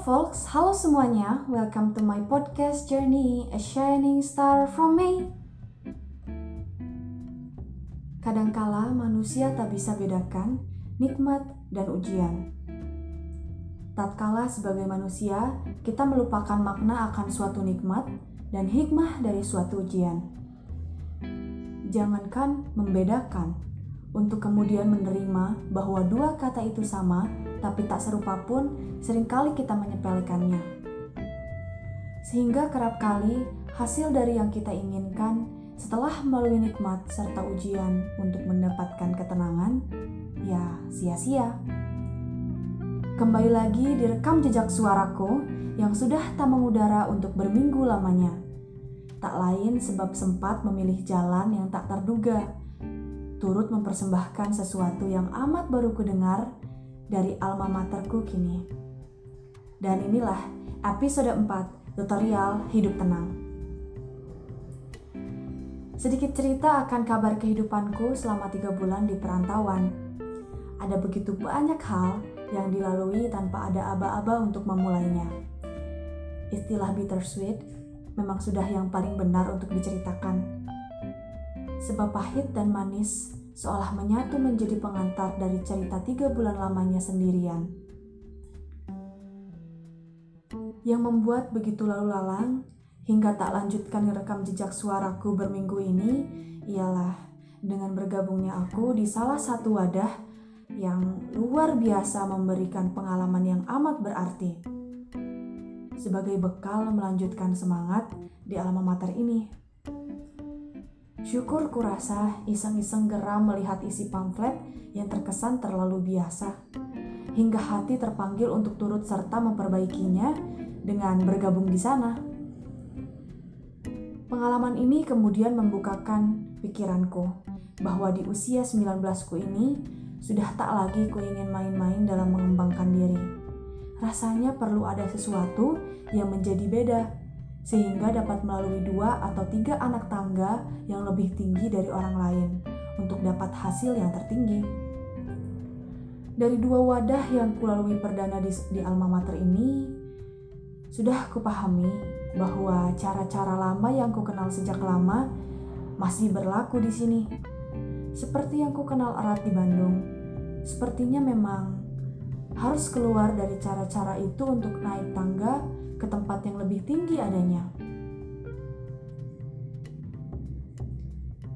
folks, halo semuanya. Welcome to my podcast journey, A Shining Star from me. Kadangkala manusia tak bisa bedakan nikmat dan ujian. Tatkala sebagai manusia, kita melupakan makna akan suatu nikmat dan hikmah dari suatu ujian. Jangankan membedakan, untuk kemudian menerima bahwa dua kata itu sama, tapi tak serupa pun sering kali kita menyepelekannya. Sehingga kerap kali hasil dari yang kita inginkan setelah melalui nikmat serta ujian untuk mendapatkan ketenangan, ya sia-sia. Kembali lagi direkam jejak suaraku yang sudah tak mengudara untuk berminggu lamanya. Tak lain sebab sempat memilih jalan yang tak terduga, turut mempersembahkan sesuatu yang amat baru kudengar dari alma materku kini. Dan inilah episode 4 tutorial hidup tenang. Sedikit cerita akan kabar kehidupanku selama tiga bulan di perantauan. Ada begitu banyak hal yang dilalui tanpa ada aba-aba untuk memulainya. Istilah bittersweet memang sudah yang paling benar untuk diceritakan. Sebab pahit dan manis seolah menyatu menjadi pengantar dari cerita tiga bulan lamanya sendirian. Yang membuat begitu lalu lalang hingga tak lanjutkan rekam jejak suaraku berminggu ini ialah dengan bergabungnya aku di salah satu wadah yang luar biasa memberikan pengalaman yang amat berarti sebagai bekal melanjutkan semangat di alma mater ini. Syukur kurasa iseng-iseng geram melihat isi pamflet yang terkesan terlalu biasa, hingga hati terpanggil untuk turut serta memperbaikinya dengan bergabung di sana. Pengalaman ini kemudian membukakan pikiranku bahwa di usia 19ku ini sudah tak lagi ku ingin main-main dalam mengembangkan diri. Rasanya perlu ada sesuatu yang menjadi beda sehingga dapat melalui dua atau tiga anak tangga yang lebih tinggi dari orang lain untuk dapat hasil yang tertinggi. Dari dua wadah yang kulalui perdana di, di alma mater ini, sudah kupahami bahwa cara-cara lama yang ku kenal sejak lama masih berlaku di sini. Seperti yang ku kenal erat di Bandung, sepertinya memang harus keluar dari cara-cara itu untuk naik tangga ke tempat yang lebih tinggi adanya.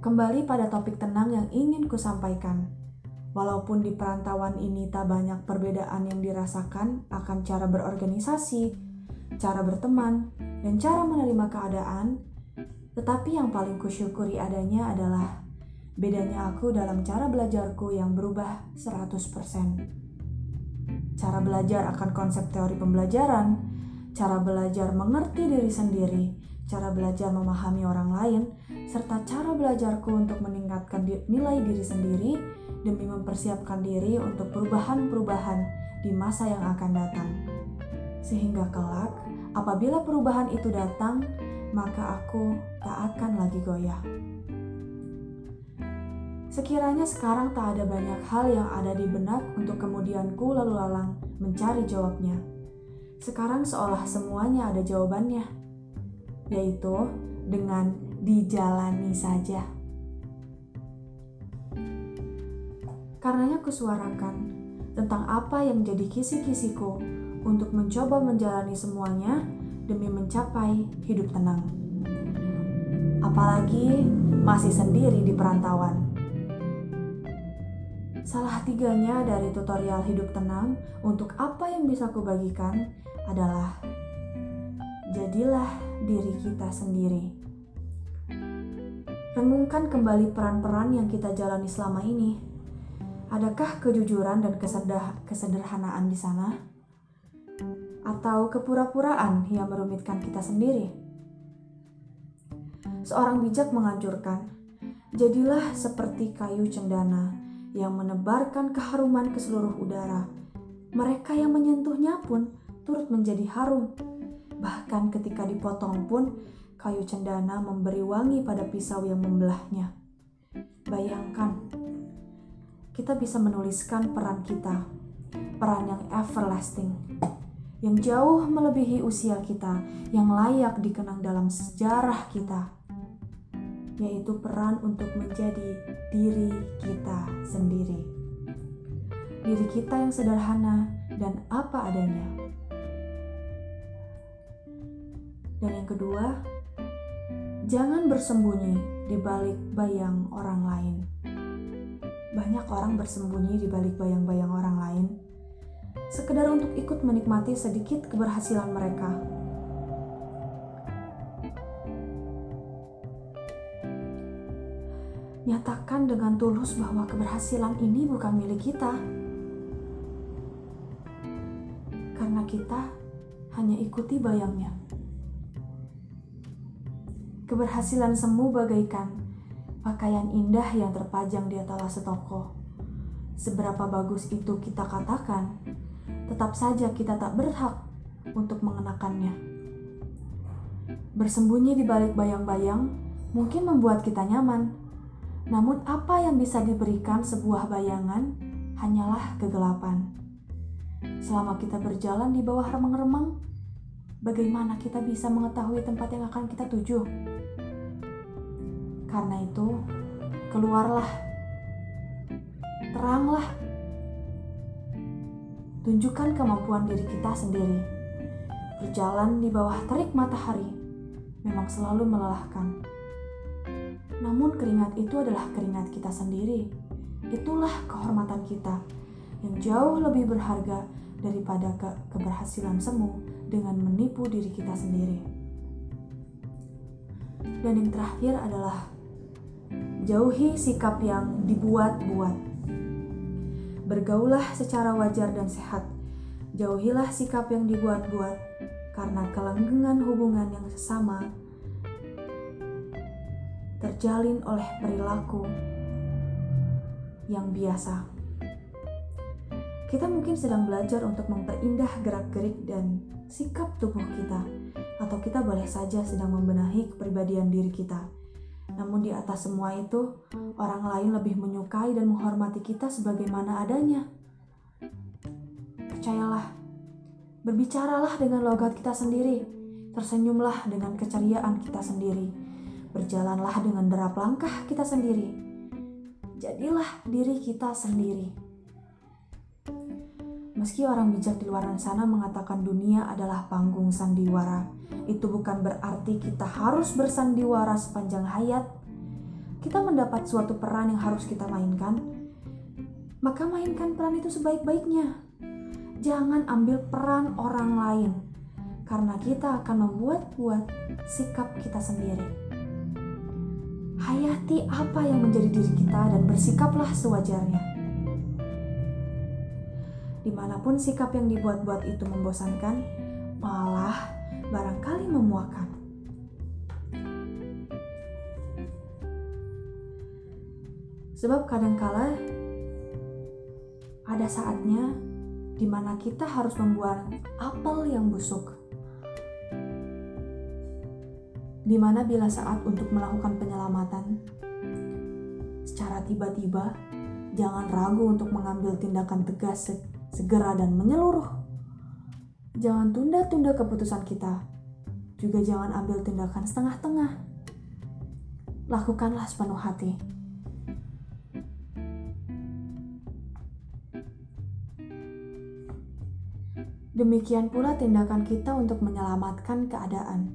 Kembali pada topik tenang yang ingin ku sampaikan. Walaupun di perantauan ini tak banyak perbedaan yang dirasakan akan cara berorganisasi, cara berteman, dan cara menerima keadaan, tetapi yang paling kusyukuri adanya adalah bedanya aku dalam cara belajarku yang berubah 100%. Cara belajar akan konsep teori pembelajaran, cara belajar mengerti diri sendiri, cara belajar memahami orang lain, serta cara belajarku untuk meningkatkan nilai diri sendiri demi mempersiapkan diri untuk perubahan-perubahan di masa yang akan datang. Sehingga kelak, Apabila perubahan itu datang, maka aku tak akan lagi goyah. Sekiranya sekarang tak ada banyak hal yang ada di benak untuk kemudian ku lalu lalang mencari jawabnya. Sekarang seolah semuanya ada jawabannya, yaitu dengan dijalani saja. Karenanya kusuarakan tentang apa yang jadi kisi-kisiku untuk mencoba menjalani semuanya demi mencapai hidup tenang. Apalagi masih sendiri di perantauan. Salah tiganya dari tutorial hidup tenang untuk apa yang bisa kubagikan adalah jadilah diri kita sendiri. Renungkan kembali peran-peran yang kita jalani selama ini. Adakah kejujuran dan kesederhanaan di sana? atau kepura-puraan yang merumitkan kita sendiri. Seorang bijak menganjurkan, jadilah seperti kayu cendana yang menebarkan keharuman ke seluruh udara. Mereka yang menyentuhnya pun turut menjadi harum. Bahkan ketika dipotong pun, kayu cendana memberi wangi pada pisau yang membelahnya. Bayangkan, kita bisa menuliskan peran kita, peran yang everlasting yang jauh melebihi usia kita, yang layak dikenang dalam sejarah kita, yaitu peran untuk menjadi diri kita sendiri. Diri kita yang sederhana dan apa adanya. Dan yang kedua, jangan bersembunyi di balik bayang orang lain. Banyak orang bersembunyi di balik bayang-bayang orang lain, sekedar untuk ikut menikmati sedikit keberhasilan mereka. Nyatakan dengan tulus bahwa keberhasilan ini bukan milik kita, karena kita hanya ikuti bayangnya. Keberhasilan semu bagaikan pakaian indah yang terpajang di atas toko. Seberapa bagus itu kita katakan, tetap saja kita tak berhak untuk mengenakannya. Bersembunyi di balik bayang-bayang mungkin membuat kita nyaman, namun apa yang bisa diberikan sebuah bayangan hanyalah kegelapan. Selama kita berjalan di bawah remang-remang, bagaimana kita bisa mengetahui tempat yang akan kita tuju? Karena itu, keluarlah, teranglah, tunjukkan kemampuan diri kita sendiri. Berjalan di bawah terik matahari memang selalu melelahkan. Namun keringat itu adalah keringat kita sendiri. Itulah kehormatan kita yang jauh lebih berharga daripada ke keberhasilan semu dengan menipu diri kita sendiri. Dan yang terakhir adalah Jauhi sikap yang dibuat-buat. Bergaulah secara wajar dan sehat. Jauhilah sikap yang dibuat-buat karena kelanggengan hubungan yang sesama terjalin oleh perilaku yang biasa. Kita mungkin sedang belajar untuk memperindah gerak-gerik dan sikap tubuh kita, atau kita boleh saja sedang membenahi kepribadian diri kita namun di atas semua itu, orang lain lebih menyukai dan menghormati kita sebagaimana adanya. Percayalah, berbicaralah dengan logat kita sendiri, tersenyumlah dengan keceriaan kita sendiri, berjalanlah dengan derap langkah kita sendiri. Jadilah diri kita sendiri. Meski orang bijak di luar sana mengatakan dunia adalah panggung sandiwara, itu bukan berarti kita harus bersandiwara sepanjang hayat. Kita mendapat suatu peran yang harus kita mainkan, maka mainkan peran itu sebaik-baiknya. Jangan ambil peran orang lain, karena kita akan membuat-buat sikap kita sendiri. Hayati apa yang menjadi diri kita dan bersikaplah sewajarnya di mana pun sikap yang dibuat-buat itu membosankan, malah barangkali memuakan. Sebab kadangkala ada saatnya di mana kita harus membuang apel yang busuk. Di mana bila saat untuk melakukan penyelamatan secara tiba-tiba, jangan ragu untuk mengambil tindakan tegas segera dan menyeluruh. Jangan tunda-tunda keputusan kita. Juga jangan ambil tindakan setengah-tengah. Lakukanlah sepenuh hati. Demikian pula tindakan kita untuk menyelamatkan keadaan.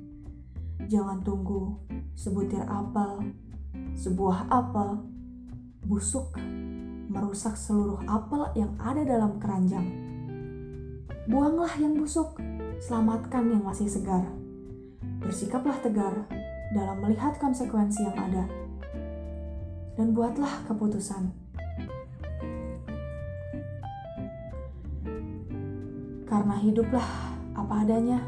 Jangan tunggu sebutir apel, sebuah apel, busuk merusak seluruh apel yang ada dalam keranjang. Buanglah yang busuk, selamatkan yang masih segar. Bersikaplah tegar dalam melihat konsekuensi yang ada, dan buatlah keputusan. Karena hiduplah apa adanya,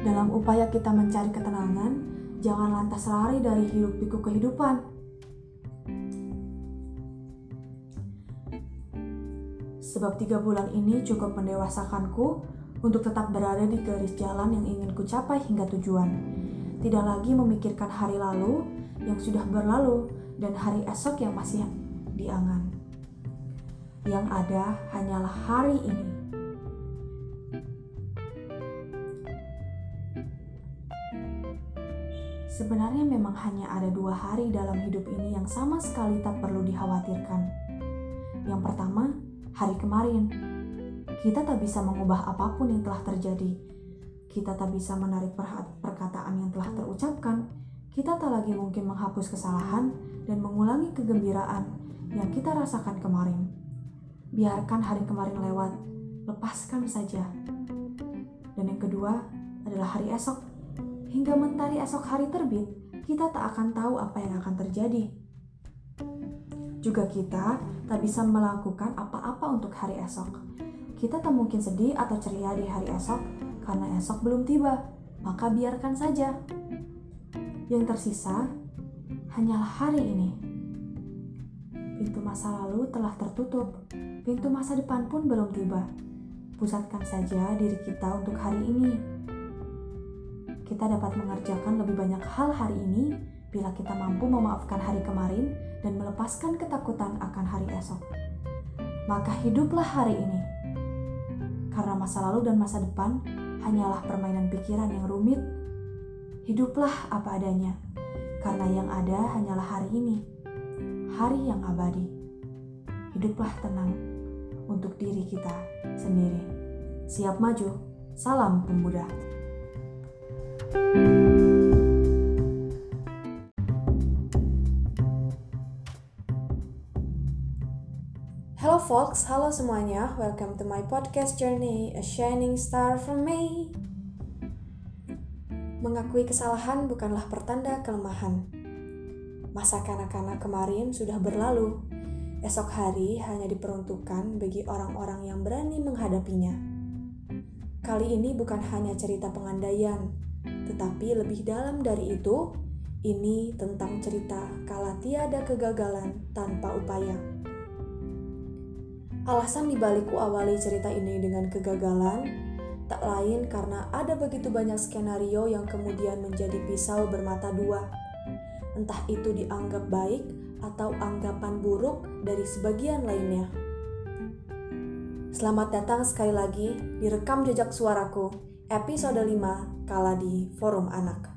dalam upaya kita mencari ketenangan, jangan lantas lari dari hidup pikuk kehidupan sebab tiga bulan ini cukup mendewasakanku untuk tetap berada di garis jalan yang ingin ku capai hingga tujuan. Tidak lagi memikirkan hari lalu yang sudah berlalu dan hari esok yang masih diangan. Yang ada hanyalah hari ini. Sebenarnya memang hanya ada dua hari dalam hidup ini yang sama sekali tak perlu dikhawatirkan. Yang pertama, hari kemarin. Kita tak bisa mengubah apa pun yang telah terjadi. Kita tak bisa menarik perkataan yang telah terucapkan. Kita tak lagi mungkin menghapus kesalahan dan mengulangi kegembiraan yang kita rasakan kemarin. Biarkan hari kemarin lewat, lepaskan saja. Dan yang kedua adalah hari esok Hingga mentari esok hari terbit, kita tak akan tahu apa yang akan terjadi. Juga kita tak bisa melakukan apa-apa untuk hari esok. Kita tak mungkin sedih atau ceria di hari esok karena esok belum tiba, maka biarkan saja. Yang tersisa hanyalah hari ini. Pintu masa lalu telah tertutup, pintu masa depan pun belum tiba. Pusatkan saja diri kita untuk hari ini kita dapat mengerjakan lebih banyak hal hari ini bila kita mampu memaafkan hari kemarin dan melepaskan ketakutan akan hari esok. Maka hiduplah hari ini. Karena masa lalu dan masa depan hanyalah permainan pikiran yang rumit. Hiduplah apa adanya. Karena yang ada hanyalah hari ini. Hari yang abadi. Hiduplah tenang untuk diri kita sendiri. Siap maju. Salam pemuda. Hello folks, halo semuanya. Welcome to my podcast journey, A Shining Star from me. Mengakui kesalahan bukanlah pertanda kelemahan. Masa kanak-kanak kemarin sudah berlalu. Esok hari hanya diperuntukkan bagi orang-orang yang berani menghadapinya. Kali ini bukan hanya cerita pengandaian, tetapi lebih dalam dari itu, ini tentang cerita kala tiada kegagalan tanpa upaya. Alasan dibalikku awali cerita ini dengan kegagalan tak lain karena ada begitu banyak skenario yang kemudian menjadi pisau bermata dua. Entah itu dianggap baik atau anggapan buruk dari sebagian lainnya. Selamat datang sekali lagi di rekam jejak suaraku episode 5 kala di forum anak.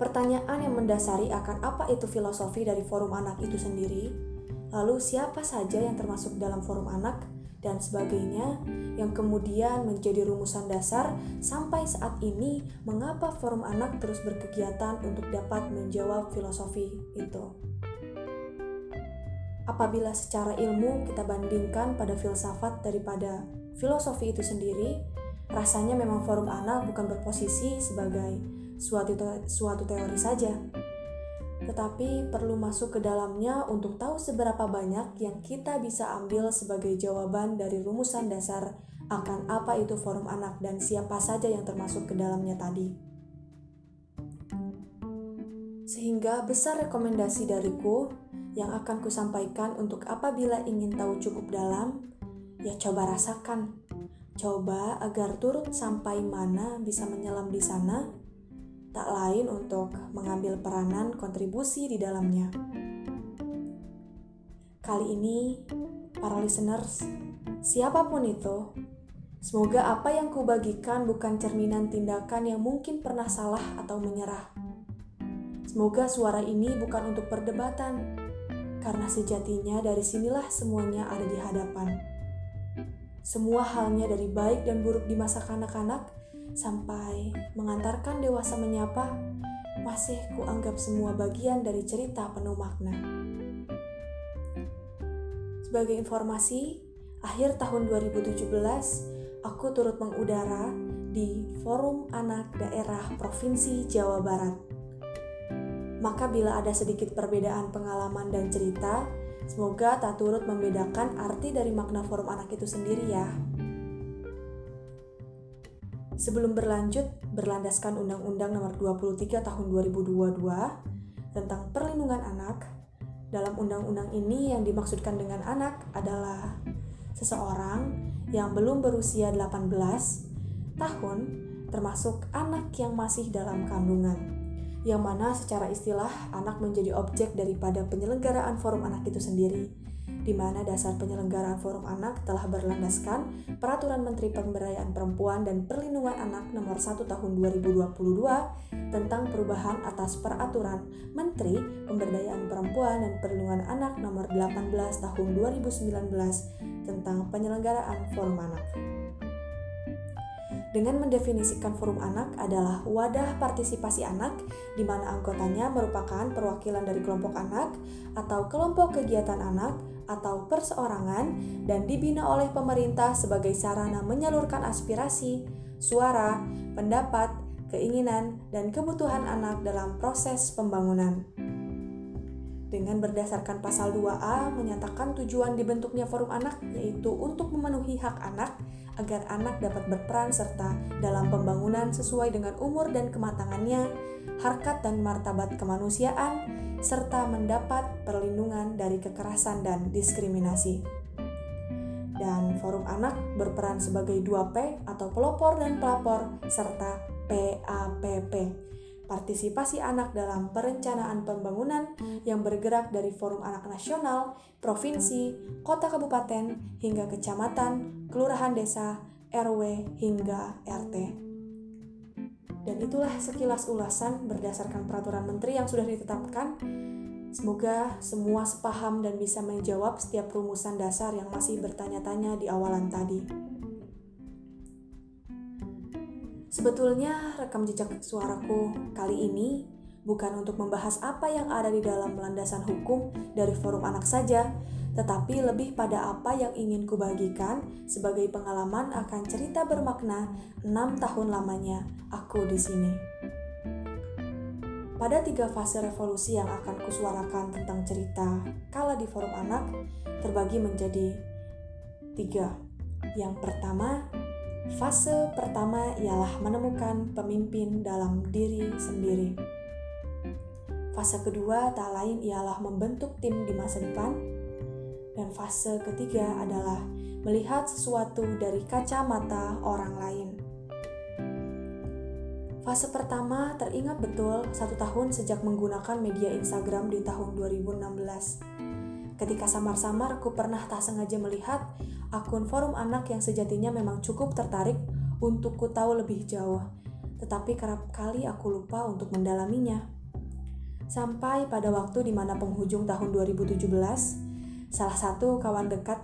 Pertanyaan yang mendasari akan apa itu filosofi dari forum anak itu sendiri, lalu siapa saja yang termasuk dalam forum anak, dan sebagainya yang kemudian menjadi rumusan dasar sampai saat ini mengapa forum anak terus berkegiatan untuk dapat menjawab filosofi itu. Apabila secara ilmu kita bandingkan pada filsafat daripada filosofi itu sendiri, rasanya memang forum anak bukan berposisi sebagai suatu te suatu teori saja, tetapi perlu masuk ke dalamnya untuk tahu seberapa banyak yang kita bisa ambil sebagai jawaban dari rumusan dasar akan apa itu forum anak dan siapa saja yang termasuk ke dalamnya tadi. Sehingga besar rekomendasi dariku yang akan kusampaikan untuk apabila ingin tahu cukup dalam, ya coba rasakan Coba agar turut sampai mana bisa menyelam di sana, tak lain untuk mengambil peranan kontribusi di dalamnya. Kali ini, para listeners, siapa pun itu, semoga apa yang kubagikan bukan cerminan tindakan yang mungkin pernah salah atau menyerah. Semoga suara ini bukan untuk perdebatan, karena sejatinya dari sinilah semuanya ada di hadapan semua halnya dari baik dan buruk di masa kanak-kanak sampai mengantarkan dewasa menyapa, masih kuanggap semua bagian dari cerita penuh makna. Sebagai informasi, akhir tahun 2017 aku turut mengudara di Forum Anak Daerah Provinsi Jawa Barat. Maka bila ada sedikit perbedaan pengalaman dan cerita, Semoga tak turut membedakan arti dari makna forum anak itu sendiri ya. Sebelum berlanjut, berlandaskan Undang-Undang Nomor 23 Tahun 2022 tentang perlindungan anak. Dalam undang-undang ini yang dimaksudkan dengan anak adalah seseorang yang belum berusia 18 tahun termasuk anak yang masih dalam kandungan yang mana secara istilah anak menjadi objek daripada penyelenggaraan forum anak itu sendiri, di mana dasar penyelenggaraan Forum Anak telah berlandaskan Peraturan Menteri Pemberdayaan Perempuan dan Perlindungan Anak Nomor 1 Tahun 2022 tentang perubahan atas Peraturan Menteri Pemberdayaan Perempuan dan Perlindungan Anak Nomor 18 Tahun 2019 tentang penyelenggaraan Forum Anak dengan mendefinisikan forum anak adalah wadah partisipasi anak di mana anggotanya merupakan perwakilan dari kelompok anak atau kelompok kegiatan anak atau perseorangan dan dibina oleh pemerintah sebagai sarana menyalurkan aspirasi, suara, pendapat, keinginan, dan kebutuhan anak dalam proses pembangunan. Dengan berdasarkan pasal 2A menyatakan tujuan dibentuknya forum anak yaitu untuk memenuhi hak anak agar anak dapat berperan serta dalam pembangunan sesuai dengan umur dan kematangannya, harkat dan martabat kemanusiaan, serta mendapat perlindungan dari kekerasan dan diskriminasi. Dan Forum Anak berperan sebagai 2P atau pelopor dan pelapor, serta PAPP partisipasi anak dalam perencanaan pembangunan yang bergerak dari Forum Anak Nasional, provinsi, kota kabupaten, hingga kecamatan, kelurahan desa, RW, hingga RT. Dan itulah sekilas ulasan berdasarkan peraturan menteri yang sudah ditetapkan. Semoga semua sepaham dan bisa menjawab setiap rumusan dasar yang masih bertanya-tanya di awalan tadi. Sebetulnya rekam jejak suaraku kali ini bukan untuk membahas apa yang ada di dalam landasan hukum dari forum anak saja, tetapi lebih pada apa yang ingin kubagikan sebagai pengalaman akan cerita bermakna enam tahun lamanya aku di sini. Pada tiga fase revolusi yang akan kusuarakan tentang cerita kala di forum anak terbagi menjadi tiga. Yang pertama, Fase pertama ialah menemukan pemimpin dalam diri sendiri. Fase kedua tak lain ialah membentuk tim di masa depan. Dan fase ketiga adalah melihat sesuatu dari kacamata orang lain. Fase pertama teringat betul satu tahun sejak menggunakan media Instagram di tahun 2016. Ketika samar-samar aku pernah tak sengaja melihat akun forum anak yang sejatinya memang cukup tertarik untuk ku tahu lebih jauh, tetapi kerap kali aku lupa untuk mendalaminya. Sampai pada waktu di mana penghujung tahun 2017, salah satu kawan dekat,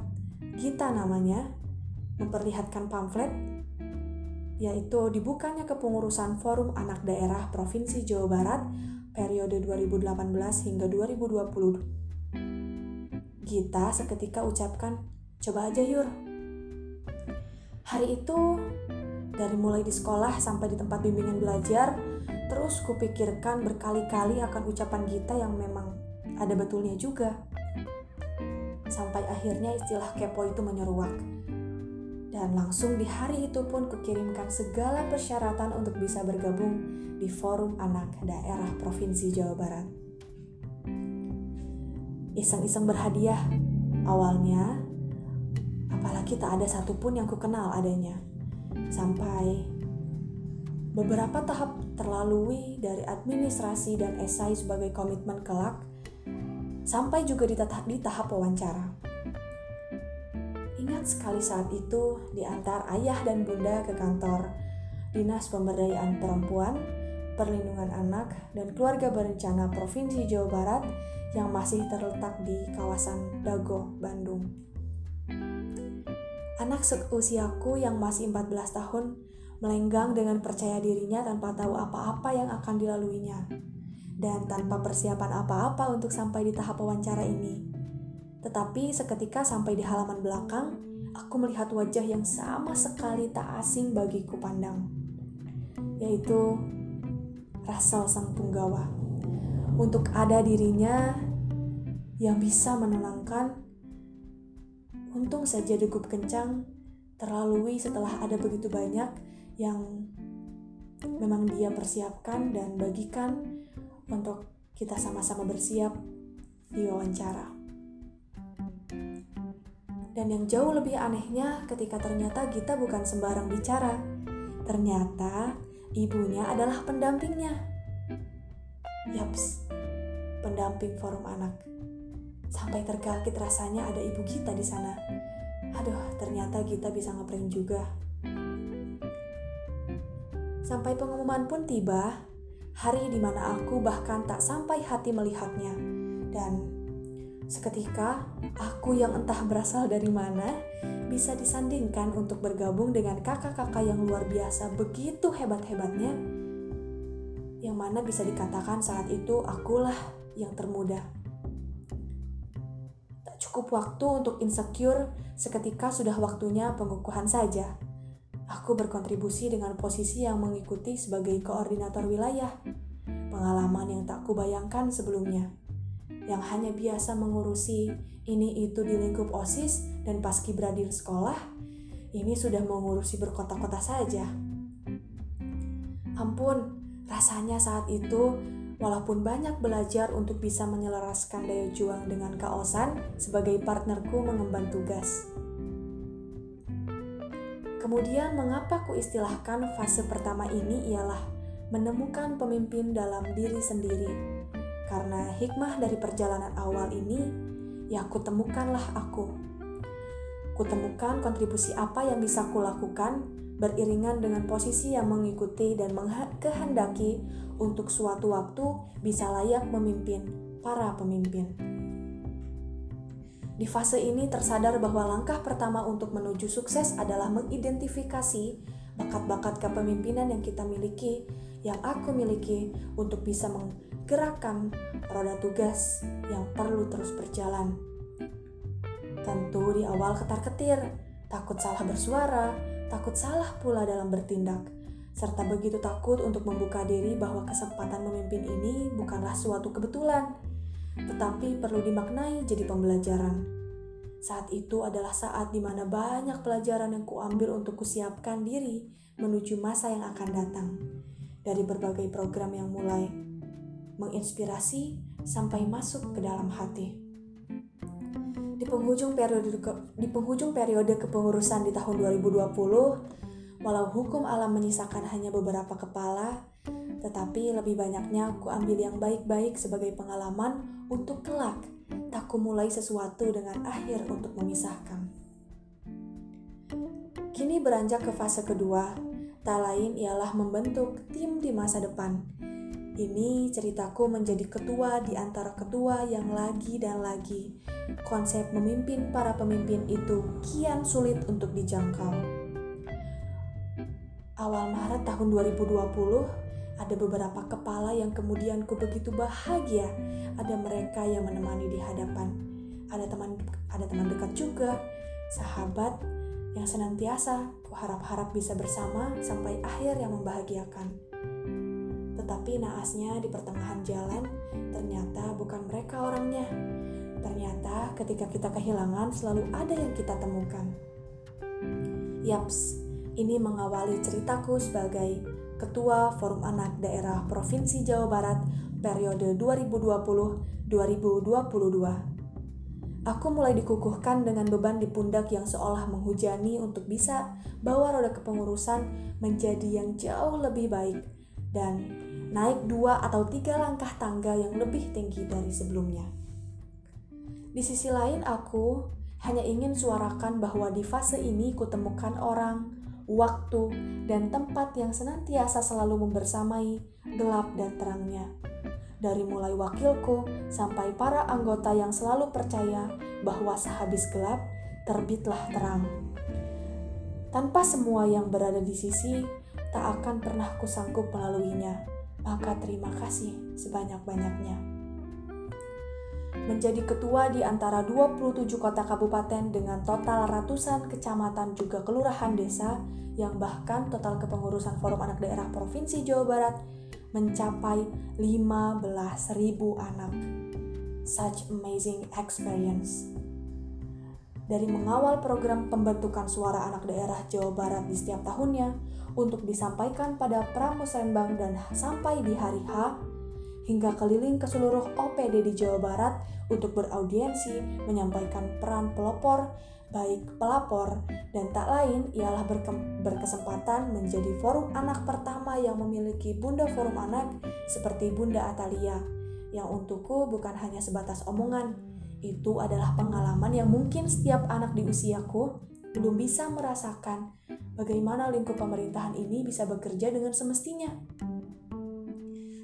Gita namanya, memperlihatkan pamflet yaitu dibukanya kepengurusan Forum Anak Daerah Provinsi Jawa Barat periode 2018 hingga 2020. Gita seketika ucapkan, Coba aja Yur. Hari itu, dari mulai di sekolah sampai di tempat bimbingan belajar, terus kupikirkan berkali-kali akan ucapan Gita yang memang ada betulnya juga. Sampai akhirnya istilah kepo itu menyeruak. Dan langsung di hari itu pun kukirimkan segala persyaratan untuk bisa bergabung di Forum Anak Daerah Provinsi Jawa Barat. Iseng-iseng berhadiah. Awalnya apalagi tak ada satupun yang kukenal adanya. Sampai beberapa tahap terlalui dari administrasi dan esai sebagai komitmen kelak, sampai juga di di tahap wawancara. Ingat sekali saat itu diantar ayah dan bunda ke kantor Dinas Pemberdayaan Perempuan, Perlindungan Anak, dan Keluarga Berencana Provinsi Jawa Barat yang masih terletak di kawasan Dago, Bandung. Anak seusiaku yang masih 14 tahun melenggang dengan percaya dirinya tanpa tahu apa-apa yang akan dilaluinya dan tanpa persiapan apa-apa untuk sampai di tahap wawancara ini. Tetapi seketika sampai di halaman belakang, aku melihat wajah yang sama sekali tak asing bagiku pandang, yaitu Rasel sang punggawa. Untuk ada dirinya yang bisa menenangkan Untung saja degup kencang terlalui setelah ada begitu banyak yang memang dia persiapkan dan bagikan untuk kita sama-sama bersiap di wawancara. Dan yang jauh lebih anehnya ketika ternyata Gita bukan sembarang bicara. Ternyata ibunya adalah pendampingnya. Yaps, pendamping forum anak. Sampai tergakit rasanya ada ibu Gita di sana. Aduh, ternyata Gita bisa ngeprank juga. Sampai pengumuman pun tiba, hari di mana aku bahkan tak sampai hati melihatnya. Dan seketika, aku yang entah berasal dari mana, bisa disandingkan untuk bergabung dengan kakak-kakak yang luar biasa begitu hebat-hebatnya, yang mana bisa dikatakan saat itu akulah yang termuda. Cukup waktu untuk insecure, seketika sudah waktunya pengukuhan saja. Aku berkontribusi dengan posisi yang mengikuti sebagai koordinator wilayah. Pengalaman yang tak kubayangkan sebelumnya. Yang hanya biasa mengurusi ini itu di lingkup OSIS dan paskibraka sekolah, ini sudah mengurusi berkota-kota saja. Ampun, rasanya saat itu Walaupun banyak belajar untuk bisa menyelaraskan daya juang dengan kaosan sebagai partnerku mengemban tugas. Kemudian mengapa ku istilahkan fase pertama ini ialah menemukan pemimpin dalam diri sendiri. Karena hikmah dari perjalanan awal ini, ya kutemukanlah aku. Kutemukan kontribusi apa yang bisa kulakukan beriringan dengan posisi yang mengikuti dan mengkehendaki untuk suatu waktu bisa layak memimpin para pemimpin. Di fase ini tersadar bahwa langkah pertama untuk menuju sukses adalah mengidentifikasi bakat-bakat kepemimpinan yang kita miliki, yang aku miliki untuk bisa menggerakkan roda tugas yang perlu terus berjalan. Tentu di awal ketar-ketir, takut salah bersuara, takut salah pula dalam bertindak serta begitu takut untuk membuka diri bahwa kesempatan memimpin ini bukanlah suatu kebetulan, tetapi perlu dimaknai jadi pembelajaran. Saat itu adalah saat di mana banyak pelajaran yang kuambil untuk kusiapkan diri menuju masa yang akan datang. Dari berbagai program yang mulai menginspirasi sampai masuk ke dalam hati. Penghujung periode ke, di penghujung periode kepengurusan di tahun 2020, Walau hukum alam menyisakan hanya beberapa kepala, tetapi lebih banyaknya aku ambil yang baik-baik sebagai pengalaman untuk kelak tak ku mulai sesuatu dengan akhir untuk memisahkan. Kini beranjak ke fase kedua, tak lain ialah membentuk tim di masa depan. Ini ceritaku menjadi ketua di antara ketua yang lagi dan lagi. Konsep memimpin para pemimpin itu kian sulit untuk dijangkau awal Maret tahun 2020, ada beberapa kepala yang kemudian ku begitu bahagia. Ada mereka yang menemani di hadapan. Ada teman ada teman dekat juga, sahabat yang senantiasa ku harap-harap bisa bersama sampai akhir yang membahagiakan. Tetapi naasnya di pertengahan jalan, ternyata bukan mereka orangnya. Ternyata ketika kita kehilangan selalu ada yang kita temukan. Yaps, ini mengawali ceritaku sebagai Ketua Forum Anak Daerah Provinsi Jawa Barat periode 2020-2022. Aku mulai dikukuhkan dengan beban di pundak yang seolah menghujani untuk bisa bawa roda kepengurusan menjadi yang jauh lebih baik dan naik dua atau tiga langkah tangga yang lebih tinggi dari sebelumnya. Di sisi lain, aku hanya ingin suarakan bahwa di fase ini kutemukan orang, waktu, dan tempat yang senantiasa selalu membersamai gelap dan terangnya. Dari mulai wakilku sampai para anggota yang selalu percaya bahwa sehabis gelap, terbitlah terang. Tanpa semua yang berada di sisi, tak akan pernah kusanggup melaluinya. Maka terima kasih sebanyak-banyaknya menjadi ketua di antara 27 kota kabupaten dengan total ratusan kecamatan juga kelurahan desa yang bahkan total kepengurusan Forum Anak Daerah Provinsi Jawa Barat mencapai 15.000 anak. Such amazing experience. Dari mengawal program pembentukan suara anak daerah Jawa Barat di setiap tahunnya untuk disampaikan pada pramusrenbang dan sampai di hari H, hingga keliling ke seluruh OPD di Jawa Barat untuk beraudiensi menyampaikan peran pelopor baik pelapor dan tak lain ialah berkesempatan menjadi forum anak pertama yang memiliki Bunda Forum Anak seperti Bunda Atalia yang untukku bukan hanya sebatas omongan, Itu adalah pengalaman yang mungkin setiap anak di usiaku belum bisa merasakan bagaimana lingkup pemerintahan ini bisa bekerja dengan semestinya.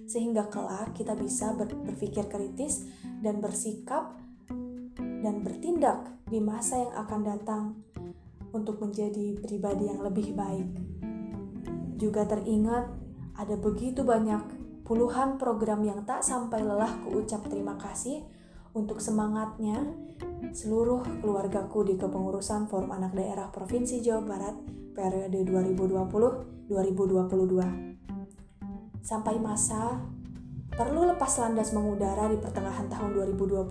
Sehingga kelak kita bisa berpikir kritis dan bersikap dan bertindak di masa yang akan datang untuk menjadi pribadi yang lebih baik. Juga teringat ada begitu banyak puluhan program yang tak sampai lelah kuucap terima kasih untuk semangatnya seluruh keluargaku di kepengurusan Forum Anak Daerah Provinsi Jawa Barat periode 2020-2022. Sampai masa perlu lepas landas mengudara di pertengahan tahun 2022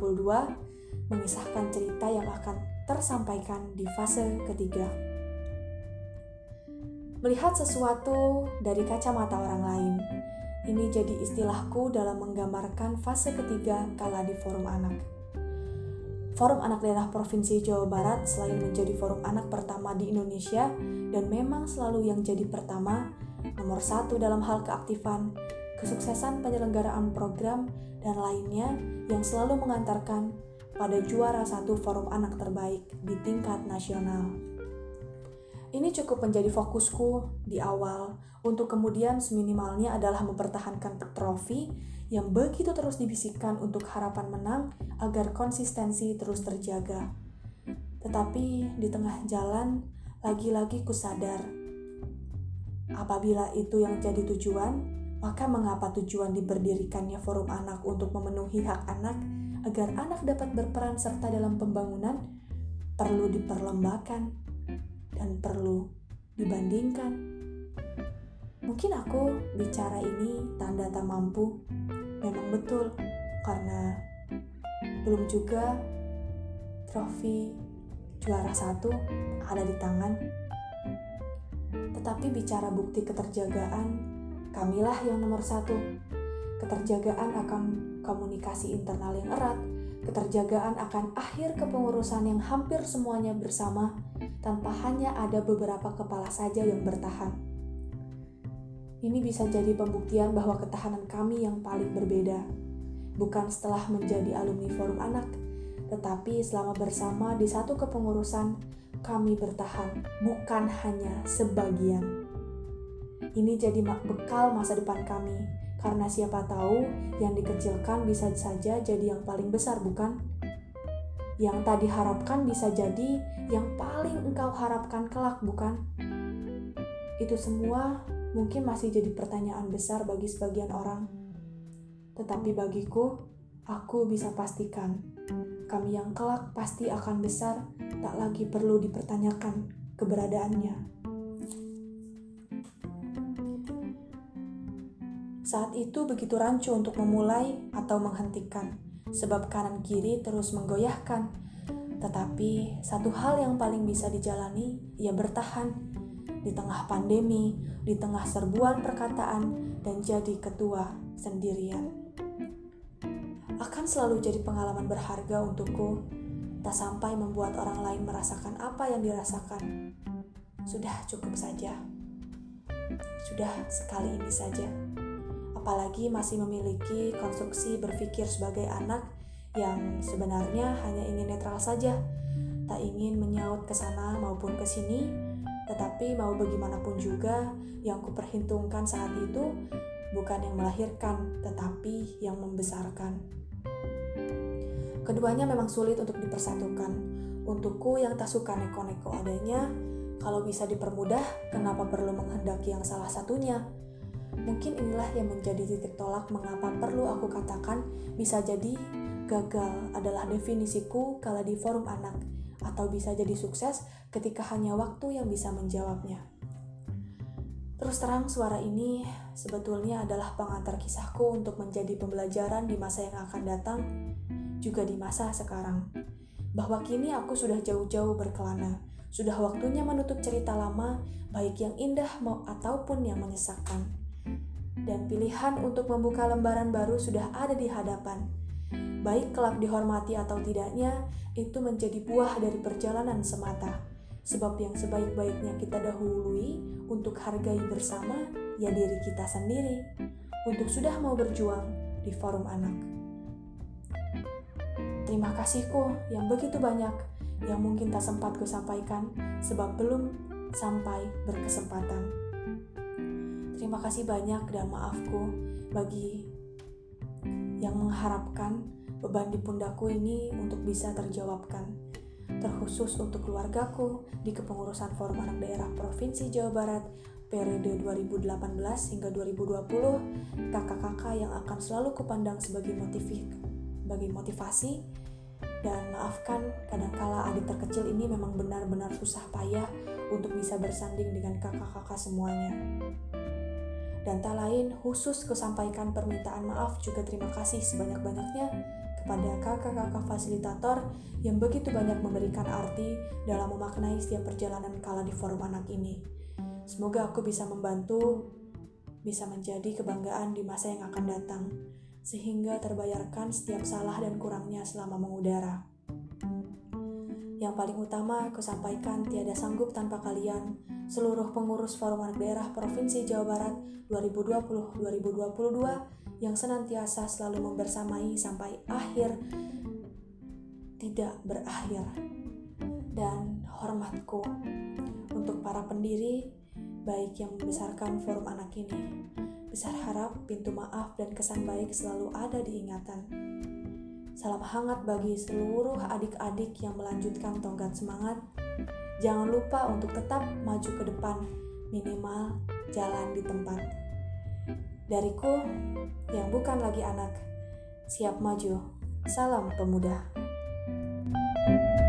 mengisahkan cerita yang akan tersampaikan di fase ketiga. Melihat sesuatu dari kacamata orang lain, ini jadi istilahku dalam menggambarkan fase ketiga kala di Forum Anak. Forum Anak Daerah Provinsi Jawa Barat selain menjadi forum anak pertama di Indonesia dan memang selalu yang jadi pertama, nomor satu dalam hal keaktifan, kesuksesan penyelenggaraan program, dan lainnya yang selalu mengantarkan pada juara satu forum anak terbaik di tingkat nasional. Ini cukup menjadi fokusku di awal untuk kemudian seminimalnya adalah mempertahankan trofi yang begitu terus dibisikkan untuk harapan menang agar konsistensi terus terjaga. Tetapi di tengah jalan, lagi-lagi kusadar, apabila itu yang jadi tujuan, maka mengapa tujuan diberdirikannya forum anak untuk memenuhi hak anak agar anak dapat berperan serta dalam pembangunan perlu diperlembakan dan perlu dibandingkan. Mungkin aku bicara ini tanda tak mampu, memang betul, karena belum juga trofi juara satu ada di tangan. Tetapi bicara bukti keterjagaan, kamilah yang nomor satu. Keterjagaan akan komunikasi internal yang erat, keterjagaan akan akhir kepengurusan yang hampir semuanya bersama, tanpa hanya ada beberapa kepala saja yang bertahan. Ini bisa jadi pembuktian bahwa ketahanan kami yang paling berbeda, bukan setelah menjadi alumni Forum Anak, tetapi selama bersama di satu kepengurusan, kami bertahan, bukan hanya sebagian. Ini jadi bekal masa depan kami, karena siapa tahu yang dikecilkan bisa saja jadi yang paling besar, bukan? Yang tadi harapkan bisa jadi yang paling engkau harapkan kelak, bukan? Itu semua mungkin masih jadi pertanyaan besar bagi sebagian orang. Tetapi bagiku, aku bisa pastikan, kami yang kelak pasti akan besar, tak lagi perlu dipertanyakan keberadaannya. Saat itu begitu rancu untuk memulai atau menghentikan, sebab kanan kiri terus menggoyahkan. Tetapi satu hal yang paling bisa dijalani, ia bertahan di tengah pandemi, di tengah serbuan perkataan dan jadi ketua sendirian. Akan selalu jadi pengalaman berharga untukku, tak sampai membuat orang lain merasakan apa yang dirasakan. Sudah cukup saja. Sudah sekali ini saja. Apalagi masih memiliki konstruksi berpikir sebagai anak yang sebenarnya hanya ingin netral saja, tak ingin menyaut ke sana maupun ke sini, tetapi mau bagaimanapun juga, yang kuperhitungkan saat itu bukan yang melahirkan, tetapi yang membesarkan. Keduanya memang sulit untuk dipersatukan. Untukku yang tak suka neko-neko adanya, kalau bisa dipermudah, kenapa perlu menghendaki yang salah satunya? Mungkin inilah yang menjadi titik tolak mengapa perlu aku katakan bisa jadi gagal adalah definisiku kala di forum anak atau bisa jadi sukses ketika hanya waktu yang bisa menjawabnya. Terus terang suara ini sebetulnya adalah pengantar kisahku untuk menjadi pembelajaran di masa yang akan datang, juga di masa sekarang. Bahwa kini aku sudah jauh-jauh berkelana, sudah waktunya menutup cerita lama, baik yang indah mau ataupun yang menyesakkan. Dan pilihan untuk membuka lembaran baru sudah ada di hadapan. Baik kelak dihormati atau tidaknya, itu menjadi buah dari perjalanan semata. Sebab yang sebaik-baiknya kita dahului untuk hargai bersama ya diri kita sendiri. Untuk sudah mau berjuang di forum anak. Terima kasihku yang begitu banyak yang mungkin tak sempat ku sampaikan sebab belum sampai berkesempatan. Terima kasih banyak dan maafku bagi yang mengharapkan beban di pundakku ini untuk bisa terjawabkan. Terkhusus untuk keluargaku di kepengurusan Forum Anak Daerah Provinsi Jawa Barat periode 2018 hingga 2020, kakak-kakak yang akan selalu kupandang sebagai motivasi bagi motivasi dan maafkan kadangkala adik terkecil ini memang benar-benar susah payah untuk bisa bersanding dengan kakak-kakak semuanya. Dan tak lain khusus kesampaikan permintaan maaf juga terima kasih sebanyak-banyaknya kepada kakak-kakak fasilitator yang begitu banyak memberikan arti dalam memaknai setiap perjalanan kala di forum anak ini. Semoga aku bisa membantu, bisa menjadi kebanggaan di masa yang akan datang sehingga terbayarkan setiap salah dan kurangnya selama mengudara. Yang paling utama, aku sampaikan tiada sanggup tanpa kalian, seluruh pengurus Forum Anak Daerah Provinsi Jawa Barat 2020-2022 yang senantiasa selalu membersamai sampai akhir tidak berakhir. Dan hormatku untuk para pendiri, baik yang membesarkan forum anak ini, Besar harap pintu maaf dan kesan baik selalu ada di ingatan. Salam hangat bagi seluruh adik-adik yang melanjutkan tongkat semangat. Jangan lupa untuk tetap maju ke depan, minimal jalan di tempat. Dariku yang bukan lagi anak, siap maju. Salam pemuda. thank you